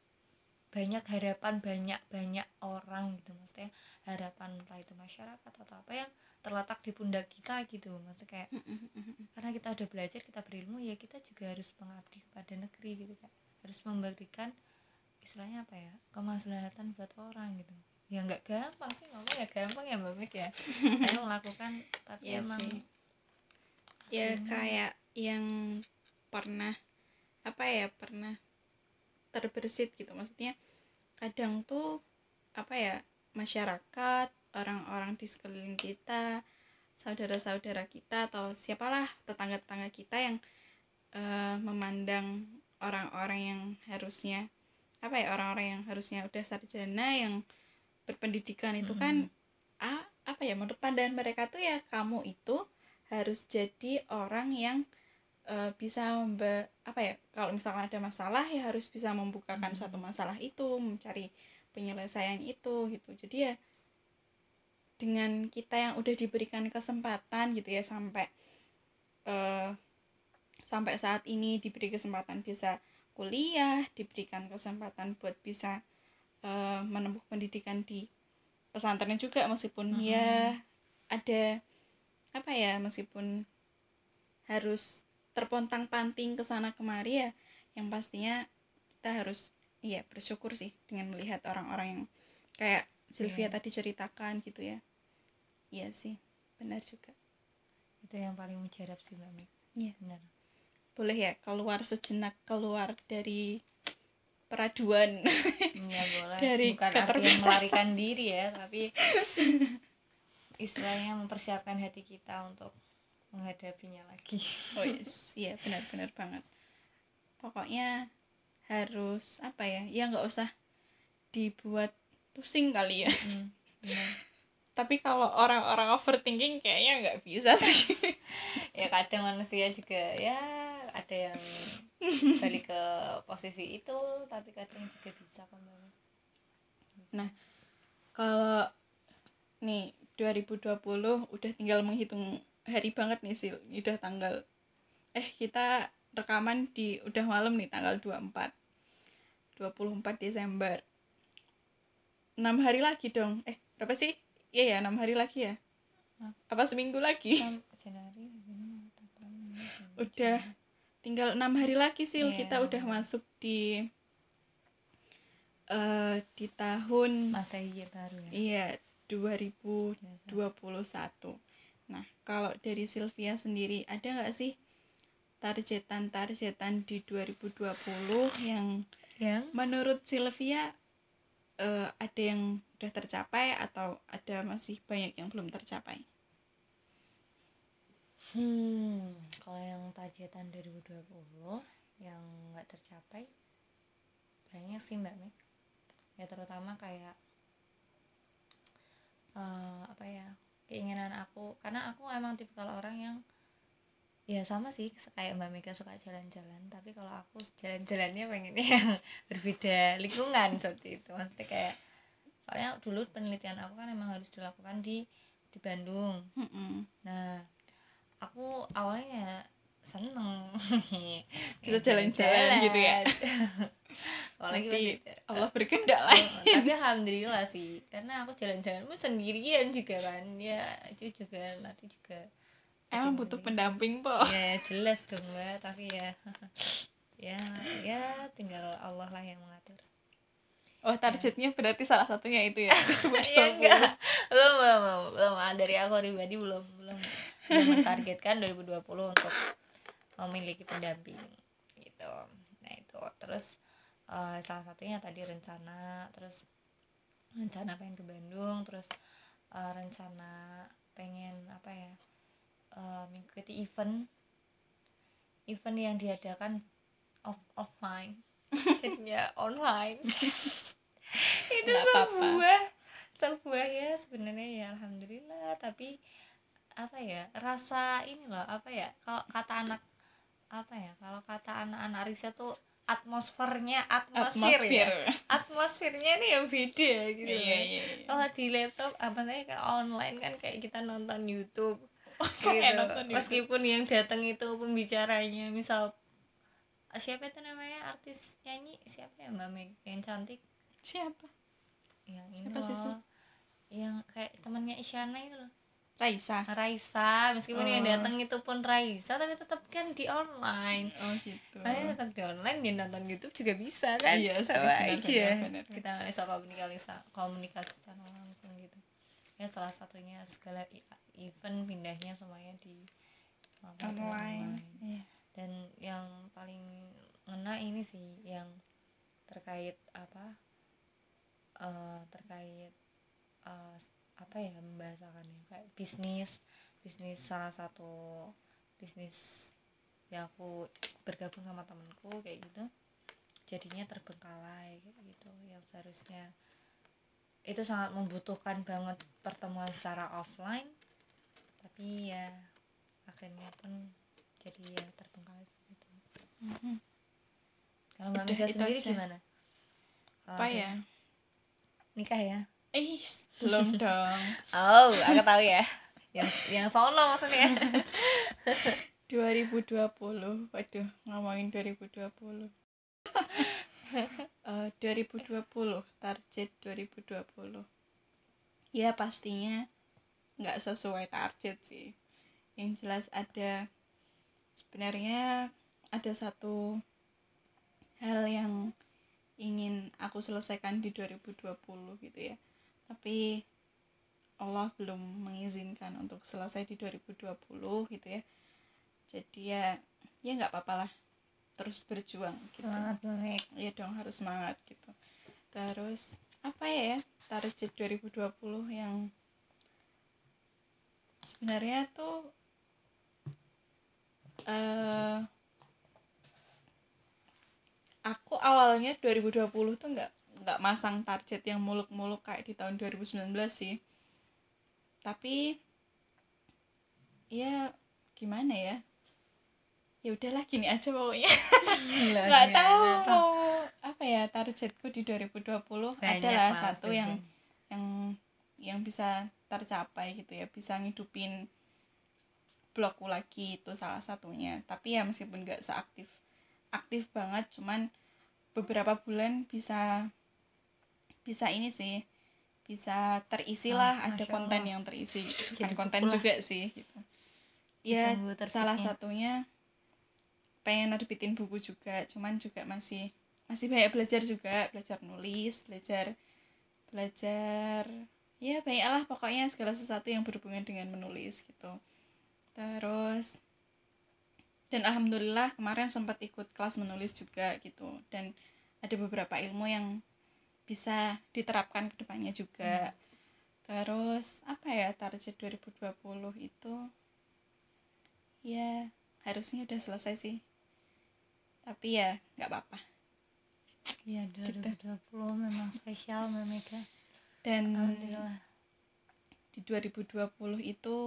banyak harapan banyak banyak orang gitu. Maksudnya harapan entah itu masyarakat atau apa yang terletak di pundak kita gitu. Maksudnya kayak karena kita udah belajar kita berilmu ya kita juga harus mengabdi kepada negeri gitu kan harus memberikan istilahnya apa ya kemaslahatan buat orang gitu ya nggak gampang sih ngomong ya gampang ya mbak Mik ya. Saya melakukan tapi Iya emang sih. ya kayak yang pernah apa ya pernah terbersit gitu. Maksudnya kadang tuh apa ya masyarakat orang-orang di sekeliling kita saudara-saudara kita atau siapalah tetangga-tetangga kita yang eh, memandang orang-orang yang harusnya apa ya orang-orang yang harusnya udah sarjana yang berpendidikan itu kan ah, apa ya menurut pandangan mereka tuh ya kamu itu harus jadi orang yang eh, bisa memba- apa ya kalau misalkan ada masalah ya harus bisa membukakan suatu masalah itu mencari penyelesaian itu gitu. Jadi ya dengan kita yang udah diberikan kesempatan gitu ya sampai eh, sampai saat ini diberi kesempatan bisa kuliah diberikan kesempatan buat bisa eh, menempuh pendidikan di pesantren juga meskipun ya ada apa ya meskipun harus terpontang panting ke sana kemari ya yang pastinya kita harus iya bersyukur sih dengan melihat orang-orang yang kayak Sylvia Iya. tadi ceritakan gitu ya. Iya sih benar juga. Itu yang paling mujarab sih mbak Mik Iya. benar. Boleh ya keluar sejenak keluar dari peraduan. Ya boleh. Dari bukan keterbatasan. melarikan diri ya tapi istilahnya mempersiapkan hati kita untuk menghadapinya lagi. Oh yes. Iya benar-benar banget. Pokoknya harus apa ya ya nggak usah dibuat pusing kali ya. Hmm, benar. tapi kalau orang-orang overthinking kayaknya nggak bisa sih. Ya kadang manusia juga ya ada yang balik ke posisi itu tapi kadang juga bisa kembali. Nah kalau nih 2020 udah tinggal menghitung hari banget nih sih udah tanggal eh kita rekaman di udah malam nih tanggal 24 24 Desember. 6 hari lagi dong. Eh berapa sih? Iya ya 6 hari lagi ya. Apa seminggu lagi? Januari udah tinggal enam hari lagi sih Iya. kita udah masuk di eh di tahun masa iya baru ya? Iya 2021 nah kalau dari Sylvia sendiri ada nggak sih targetan-targetan di 2020 yang yang? menurut Sylvia eh, ada yang udah tercapai atau ada masih banyak yang belum tercapai Hmm, kalau yang targetan 2020 yang nggak tercapai banyak sih mbak Meg. Ya terutama kayak eh, apa ya keinginan aku karena aku emang tipikal orang yang ya sama sih kayak mbak Mega suka jalan-jalan tapi kalau aku jalan-jalannya pengennya yang berbeda lingkungan seperti itu maksudnya kayak soalnya dulu penelitian aku kan emang harus dilakukan di di Bandung. Nah, aku awalnya seneng. Bisa jalan-jalan gitu ya. Apalagi Tapi pas itu- Allah berkehendak Oh, lain. tapi alhamdulillah sih. Karena aku jalan-jalan pun sendirian juga kan. Ya itu juga nanti juga emang butuh pendamping po ya jelas dong mbak. Tapi ya ya ya tinggal Allah lah yang mengatur. Oh targetnya berarti salah satunya itu ya? Ya enggak. Belum belum belum, dari aku pribadi belum belum belum mentargetkan 2020 untuk memiliki pendamping gitu. Nah itu. Terus eh, salah satunya tadi rencana terus rencana pengen ke Bandung terus eh, rencana pengen apa ya eh, mengikuti event event yang diadakan off offline. Jadinya online. Itu Nggak sebuah sebuah ya sebenarnya ya alhamdulillah. Tapi apa ya rasa ini loh apa ya kalau kata anak apa ya kalau kata anak-anak riset tuh atmosfernya atmosfer, atmosfer ya atmosfernya ini yang beda gitu iya kan. iya iya. kalau di laptop apa namanya kayak online kan kayak kita nonton YouTube kayak gitu. nonton YouTube. meskipun yang datang itu pembicaranya misal siapa itu namanya artis nyanyi siapa ya mbak Meg yang cantik siapa yang ini Siapa sih, loh yang kayak temannya Isyana itu loh Raisa. Raisa meskipun yang Oh. datang itu pun Raisa tapi tetap kan di online. Oh gitu. Makanya tetap di online dia nonton YouTube juga bisa kan? Iya sama benar, aja. benar, benar. kita bisa komunikasi komunikasi secara langsung gitu. Ya salah satunya segala event pindahnya semuanya di uh, pada online. iya. Dan yang paling ngena ini sih yang terkait apa eh terkait eh, apa ya membahasakannya? Kayak bisnis bisnis salah satu bisnis yang aku bergabung sama temenku kayak gitu. Jadinya terbengkalai kayak gitu. Yang seharusnya itu sangat membutuhkan banget pertemuan secara offline tapi ya akhirnya pun jadi ya terbengkalai seperti itu. Mhm. kalau mbak Mega itu sendiri aja. gimana? Apa ya? Nikah ya eh belum dong oh aku tahu ya. Yang yang sono maksudnya. 2020 waduh ngomongin 2020 Eh, 2020 target 2020 ya pastinya nggak sesuai target sih. Yang jelas ada sebenarnya ada satu hal yang ingin aku selesaikan di 2020 gitu ya tapi Allah belum mengizinkan untuk selesai di 2020 gitu ya. Jadi ya ya nggak apa-apa lah. Terus berjuang gitu. Semangat banget ya dong harus semangat gitu. Terus apa ya target 2020 yang sebenarnya tuh eh aku awalnya 2020 tuh nggak nggak masang target yang muluk-muluk kayak di tahun 2019 sih. Tapi ya gimana ya? Ya udahlah gini aja pokoknya. Nggak tahu mau apa ya targetku di 2020 adalah satu yang yang yang bisa tercapai gitu ya. Bisa ngidupin blogku lagi itu salah satunya. Tapi ya meskipun nggak seaktif aktif banget cuman beberapa bulan bisa bisa ini sih bisa terisi Ah, lah ada konten Allah. yang terisi bukan Jadi konten lah. juga sih gitu ya salah satunya pengen nerbitin buku juga cuman juga masih masih banyak belajar juga belajar nulis belajar belajar ya banyak lah pokoknya segala sesuatu yang berhubungan dengan menulis gitu terus dan alhamdulillah kemarin sempat ikut kelas menulis juga gitu dan ada beberapa ilmu yang bisa diterapkan ke depannya juga. Terus apa ya target 2020 itu? Ya harusnya udah selesai sih. Tapi ya nggak apa-apa. Ya 2020 memang spesial Mega. Dan alhamdulillah. di 2020 itu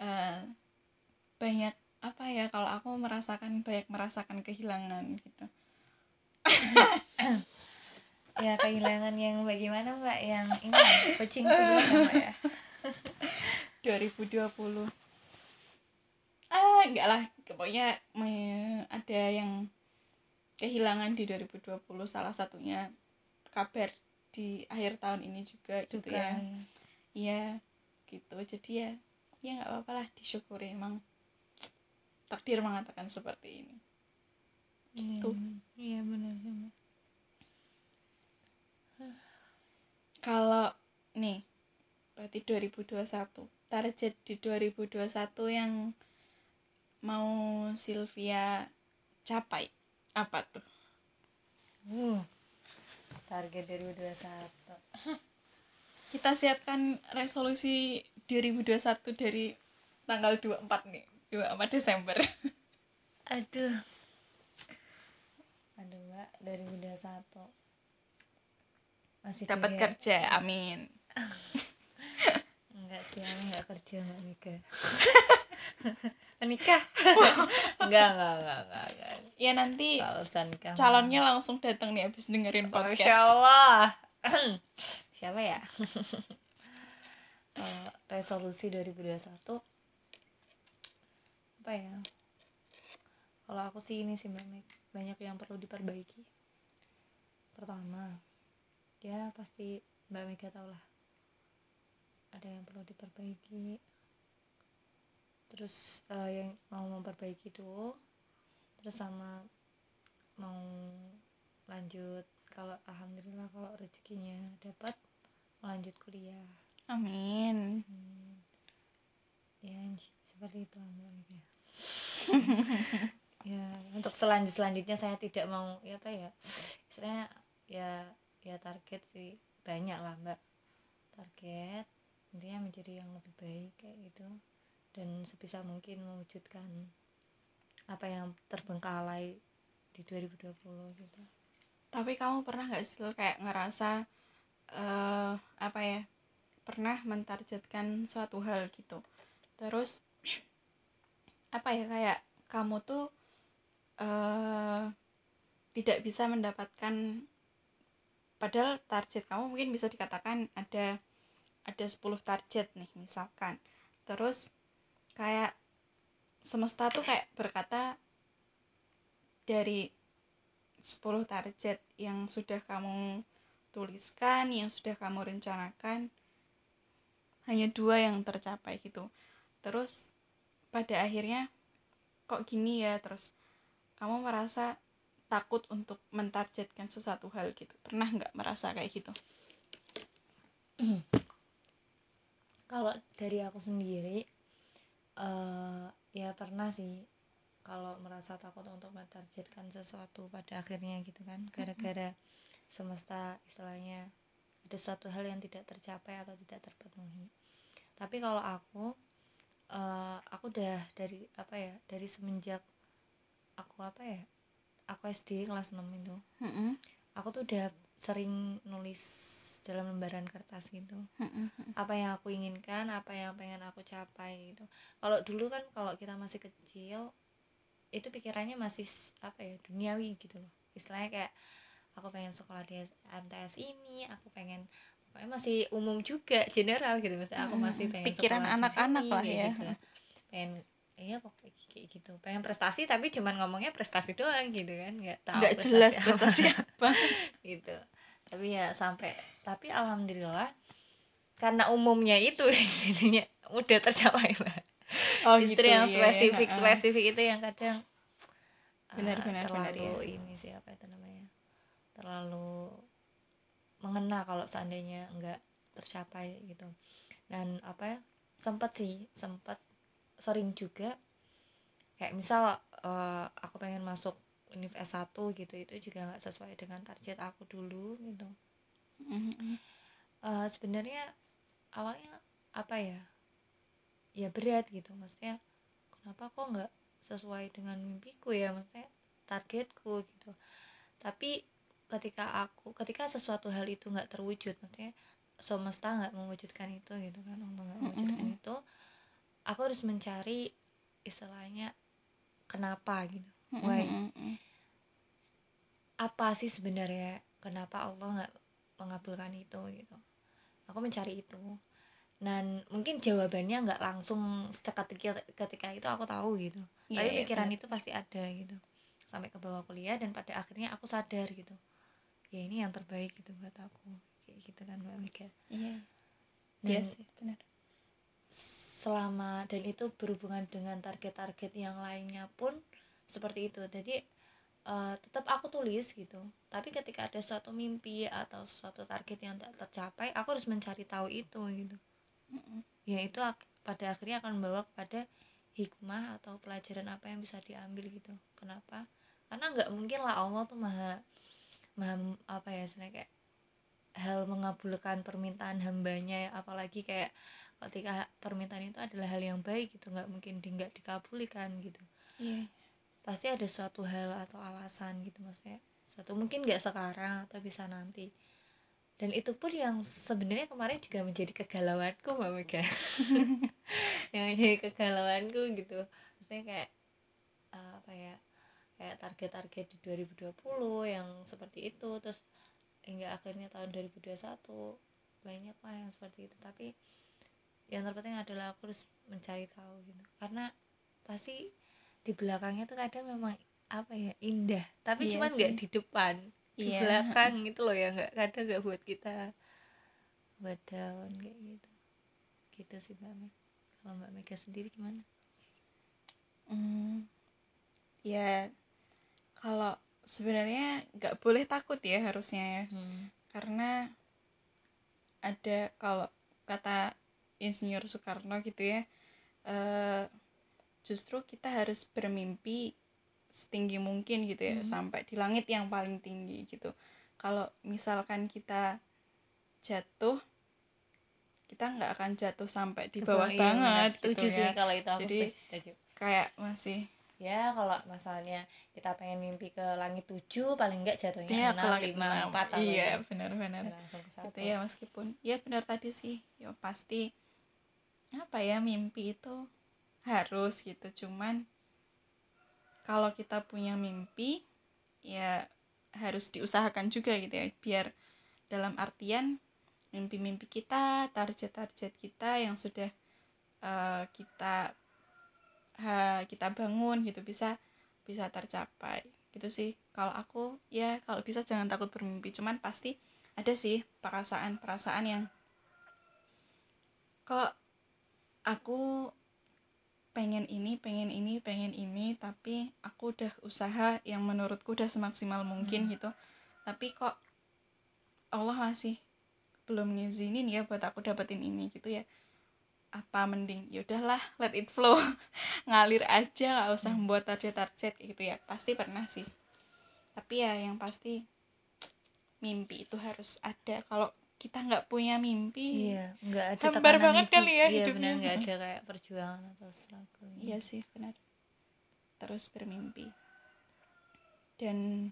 eh, banyak apa ya kalau aku merasakan banyak merasakan kehilangan gitu ya kehilangan yang bagaimana mbak? Yang ini kucing sebelumnya mbak ya. 2020 ah enggak lah. Pokoknya ada yang kehilangan di 2020 salah satunya kabar di akhir tahun ini juga gitu Duka, ya. ya. iya gitu. Jadi ya ya nggak apa-apa lah. Disyukuri emang. Takdir mengatakan seperti ini. Iya, Gitu. iya benar sih Mbak. Kalau nih berarti 2021 target di 2021 yang mau Sylvia capai apa tuh? Uh, target 2021 kita siapkan resolusi 2021 dari tanggal 24 nih 24 Desember. Aduh. Aduh mbak 2021 masih dapat kerja amin. Enggak sih aku enggak kerja enggak nikah. Menikah? Enggak enggak enggak enggak enggak. Ya nanti nikah calonnya langsung datang nih abis dengerin Masya podcast. Allah siapa ya? Eh, resolusi 2021 apa ya? Kalau aku sih ini sih Meg, banyak yang perlu diperbaiki. Pertama ya pasti Mbak Mega tau lah ada yang perlu diperbaiki terus eh, yang mau memperbaiki itu terus sama mau lanjut kalau alhamdulillah kalau rezekinya dapat lanjut kuliah amin Hmm. ya seperti itu Mega. ya untuk selanjut selanjutnya saya tidak mau ya apa ya istilahnya ya ya target sih. Banyak lah mbak. Target intinya menjadi yang lebih baik kayak gitu. Dan sebisa mungkin mewujudkan apa yang terbengkalai di 2020 gitu. Tapi kamu pernah nggak sih kayak ngerasa eh apa ya pernah mentargetkan suatu hal gitu? Terus apa ya kayak kamu tuh eh tidak bisa mendapatkan padahal target kamu mungkin bisa dikatakan ada ada 10 target nih misalkan terus kayak semesta tuh kayak berkata dari 10 target yang sudah kamu tuliskan, yang sudah kamu rencanakan, hanya dua yang tercapai gitu. Terus pada akhirnya kok gini ya, terus kamu merasa takut untuk mentargetkan sesuatu hal gitu. Pernah nggak merasa kayak gitu? kalau dari aku sendiri eh ya pernah sih kalau merasa takut untuk mentargetkan sesuatu pada akhirnya gitu kan gara-gara semesta istilahnya ada suatu hal yang tidak tercapai atau tidak terpenuhi tapi kalau aku eh aku udah dari apa ya dari semenjak aku apa ya aku SD kelas 6 itu. Aku tuh udah sering nulis dalam lembaran kertas gitu. Apa yang aku inginkan apa yang pengen aku capai gitu. Kalau dulu kan kalau kita masih kecil itu pikirannya masih apa ya duniawi gitu loh. Istilahnya kayak aku pengen sekolah di MTS ini aku pengen pokoknya masih umum juga general gitu. Misalnya aku masih pengen Pikiran anak-anak lah ya. gitu. pengen iya pokoknya kayak gitu. Pengen prestasi tapi cuman ngomongnya prestasi doang gitu kan. Nggak tahu Nggak jelas apa. prestasi apa. gitu. Tapi ya sampai tapi alhamdulillah karena umumnya itu jadinya udah tercapai mbak. Oh justru gitu, yang iya, spesifik iya. spesifik itu yang kadang uh, Benar, benar, benar, terlalu ini sih apa itu namanya terlalu mengena kalau seandainya enggak tercapai gitu. Dan apa ya sempat sih sempat sering juga. Kayak misal uh, aku pengen masuk univ S1 gitu itu juga nggak sesuai dengan target aku dulu gitu. Eh, sebenarnya awalnya apa ya? Ya berat gitu maksudnya kenapa kok nggak sesuai dengan mimpiku ya maksudnya targetku gitu. Tapi ketika aku ketika sesuatu hal itu nggak terwujud maksudnya semesta nggak mewujudkan itu gitu kan untuk nggak mewujudkan itu aku harus mencari istilahnya kenapa gitu. Why? apa sih sebenarnya kenapa Allah nggak mengabulkan itu gitu? Aku mencari itu. Dan mungkin jawabannya nggak langsung seketika ketika itu aku tahu gitu. Iya, tapi iya, pikiran benar. itu pasti ada gitu. Sampai ke bawah kuliah dan pada akhirnya aku sadar gitu. Ya ini yang terbaik gitu buat aku. Kayak gitu kan mbak Mega iya. Iya sih benar selama dan itu berhubungan dengan target-target yang lainnya pun seperti itu. Jadi eh, tetap aku tulis gitu. Tapi ketika ada suatu mimpi atau suatu target yang tak tercapai aku harus mencari tahu itu gitu. Ya itu ak- pada akhirnya akan membawa kepada hikmah atau pelajaran apa yang bisa diambil gitu. Kenapa? Karena nggak mungkin lah Allah tuh maha maha apa ya istilahnya kayak hal mengabulkan permintaan hambanya apalagi kayak ketika permintaan itu adalah hal yang baik gitu nggak mungkin di nggak dikabulkan gitu. Iya. Pasti ada suatu hal atau alasan gitu maksudnya suatu mungkin nggak sekarang atau bisa nanti. Dan itu pun yang sebenarnya kemarin juga menjadi kegalauanku mbak Mega. Yang menjadi kegalauanku gitu. Maksudnya kayak eh, apa ya kayak target-target di 2020 yang seperti itu terus hingga akhirnya tahun 2021 banyak lah yang seperti itu. Tapi yang terpenting adalah aku harus mencari tahu gitu. Karena pasti di belakangnya tuh kadang memang apa ya indah. Tapi Iya cuman nggak di depan di Iya. belakang gitu loh ya. Nggak kadang nggak buat kita buat down kayak gitu. Gitu sih mbak Meg kalau mbak Mega sendiri gimana? Hmm, ya kalau sebenarnya nggak boleh takut ya harusnya ya. Hmm. karena ada kalau kata Insinyur Soekarno gitu ya eh, justru kita harus bermimpi setinggi mungkin gitu ya Hmm. sampai di langit yang paling tinggi gitu kalau misalkan kita jatuh kita nggak akan jatuh sampai di Ke bawah iya, banget setuju gitu sih ya kalau itu aku Jadi, setuju, setuju kayak masih ya kalau misalnya kita pengen mimpi ke langit tujuh paling enggak jatuhnya ya ke enam langit lima enam. empat iya ya. benar-benar ke gitu ya meskipun ya benar tadi sih ya pasti apa ya mimpi itu harus gitu. Cuman kalau kita punya mimpi ya harus diusahakan juga gitu ya. Biar dalam artian mimpi-mimpi kita target-target kita yang sudah eh, kita ha, kita bangun gitu bisa bisa tercapai. Gitu sih. Kalau aku ya kalau bisa jangan takut bermimpi. Cuman pasti ada sih perasaan-perasaan yang kok aku pengen ini pengen ini pengen ini tapi aku udah usaha yang menurutku udah semaksimal mungkin gitu. Tapi kok Allah masih belum ngizinin ya buat aku dapetin ini gitu ya. Apa mending? Ya udahlah let it flow. Ngalir aja nggak usah membuat target-target gitu ya. Pasti pernah sih. Tapi ya yang pasti mimpi itu harus ada. Kalau kita nggak punya mimpi iya nggak ada Hambar banget hidup. kali ya iya hidupnya. benar nggak ada kayak perjuangan atau struggle Iya sih benar. Terus bermimpi. Dan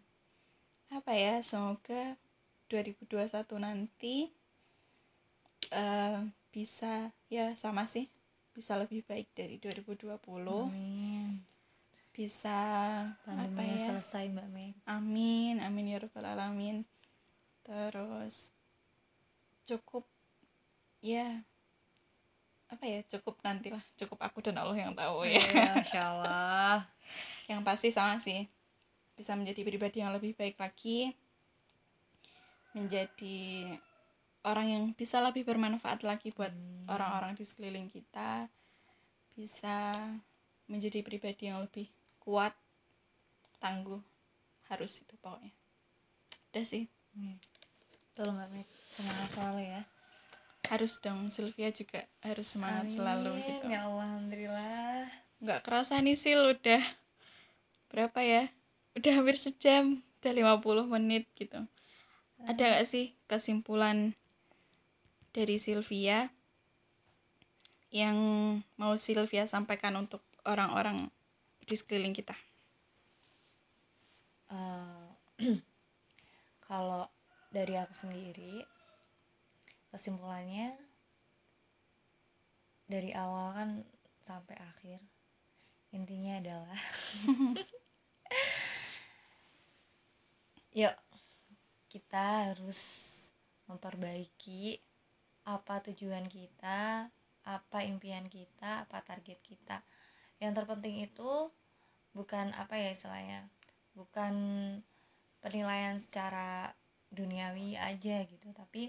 apa ya semoga 2021 nanti eh bisa ya sama sih bisa lebih baik dari 2020 amin bisa apa pandeminya ya selesai mbak Meg amin amin ya rabbal alamin terus cukup ya apa ya cukup nantilah cukup aku dan Allah yang tahu ya. Iya, Masya Allah yang pasti sama sih bisa menjadi pribadi yang lebih baik lagi menjadi orang yang bisa lebih bermanfaat lagi buat orang-orang di sekeliling kita bisa menjadi pribadi yang lebih kuat tangguh harus itu pokoknya. Udah sih. Betul mbak Meg semangat selalu ya. Harus dong Sylvia juga harus semangat selalu Amin, gitu. Ya Allah alhamdulillah. Nggak kerasa nih Sil udah berapa ya? Udah hampir sejam udah 50 menit gitu. Ada nggak sih kesimpulan dari Sylvia yang mau Sylvia sampaikan untuk orang-orang di sekeliling kita? Eh, kalau dari aku sendiri kesimpulannya dari awal kan sampai akhir intinya adalah yuk kita harus memperbaiki apa tujuan kita apa impian kita apa target kita. Yang terpenting itu bukan apa ya istilahnya bukan penilaian secara duniawi aja gitu tapi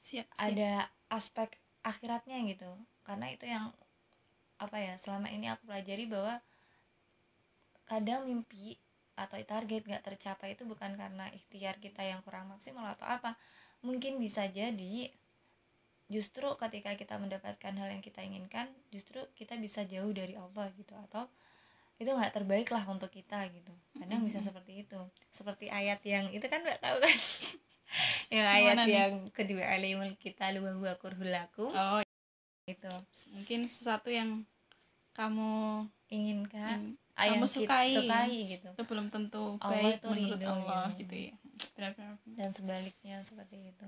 siap, siap. ada aspek akhiratnya gitu. Karena itu yang apa ya selama ini aku pelajari bahwa kadang mimpi atau target gak tercapai itu bukan karena ikhtiar kita yang kurang maksimal atau apa. Mungkin bisa jadi justru ketika kita mendapatkan hal yang kita inginkan justru kita bisa jauh dari Allah gitu. Atau itu nggak terbaik lah untuk kita gitu. Kadang bisa seperti itu. Seperti ayat yang itu kan nggak tahu kan yang ayat Mana nih? yang kedua alimul kita luwa huwa kurhulakum oh itu mungkin sesuatu yang kamu inginkan Hmm, yang kamu kita sukai. sukai gitu itu belum tentu Allah baik itu menurut Allah ya. gitu ya benar-benar dan sebaliknya seperti itu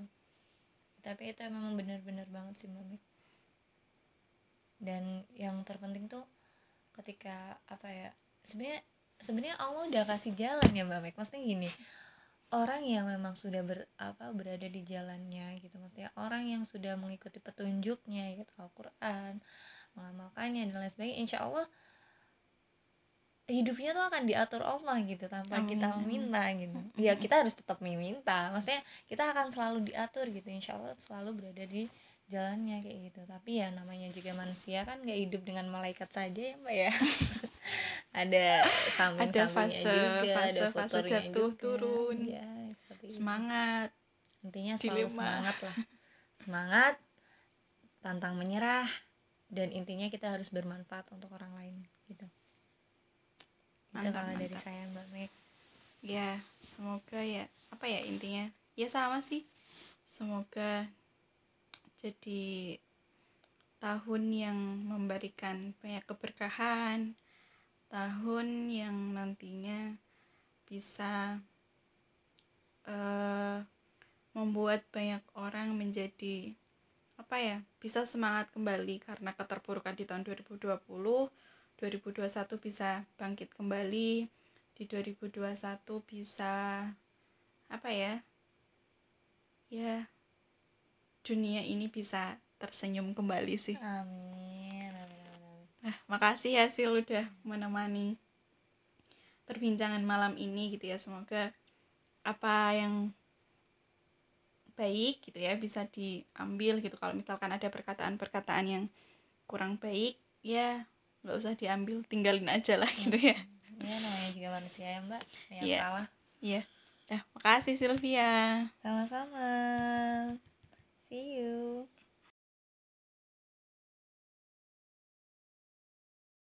tapi itu memang benar-benar banget sih Mbak Mik. dan yang terpenting tuh ketika apa ya sebenarnya sebenarnya Allah udah kasih jalan ya Mbak Mik. maksudnya gini orang yang memang sudah ber, apa berada di jalannya gitu. Maksudnya orang yang sudah mengikuti petunjuknya gitu Al-Quran mengamalkannya dan lain sebagainya insya Allah hidupnya tuh akan diatur Allah gitu tanpa Amin, kita meminta gitu. Ya kita harus tetap meminta. Maksudnya kita akan selalu diatur gitu. Insya Allah selalu berada di jalannya kayak gitu. Tapi ya namanya juga manusia kan gak hidup dengan malaikat saja ya mbak ya. Ada samping Ada fase- juga ada fase- fase fotornya jatuh, juga. turun. ya seperti itu. Semangat. Intinya selalu dilema. semangat lah. Semangat pantang menyerah dan intinya kita harus bermanfaat untuk orang lain gitu. Itu Mantap, kalau dari saya mbak Meg. Ya semoga ya apa ya intinya? Ya sama sih. Semoga jadi tahun yang memberikan banyak keberkahan tahun yang nantinya bisa eh, membuat banyak orang menjadi apa ya bisa semangat kembali karena keterpurukan di tahun 2020 2021 bisa bangkit kembali di 2021 bisa apa ya ya dunia ini bisa tersenyum kembali sih. Amin amin nah makasih ya Sil udah menemani perbincangan malam ini gitu ya. Semoga apa yang baik gitu ya bisa diambil gitu. Kalau misalkan ada perkataan-perkataan yang kurang baik ya nggak usah diambil tinggalin aja lah gitu ya. ya namanya juga manusia ya mbak. Yang Iya. salah. Iya. Dah, makasih Sylvia. sama-sama See you.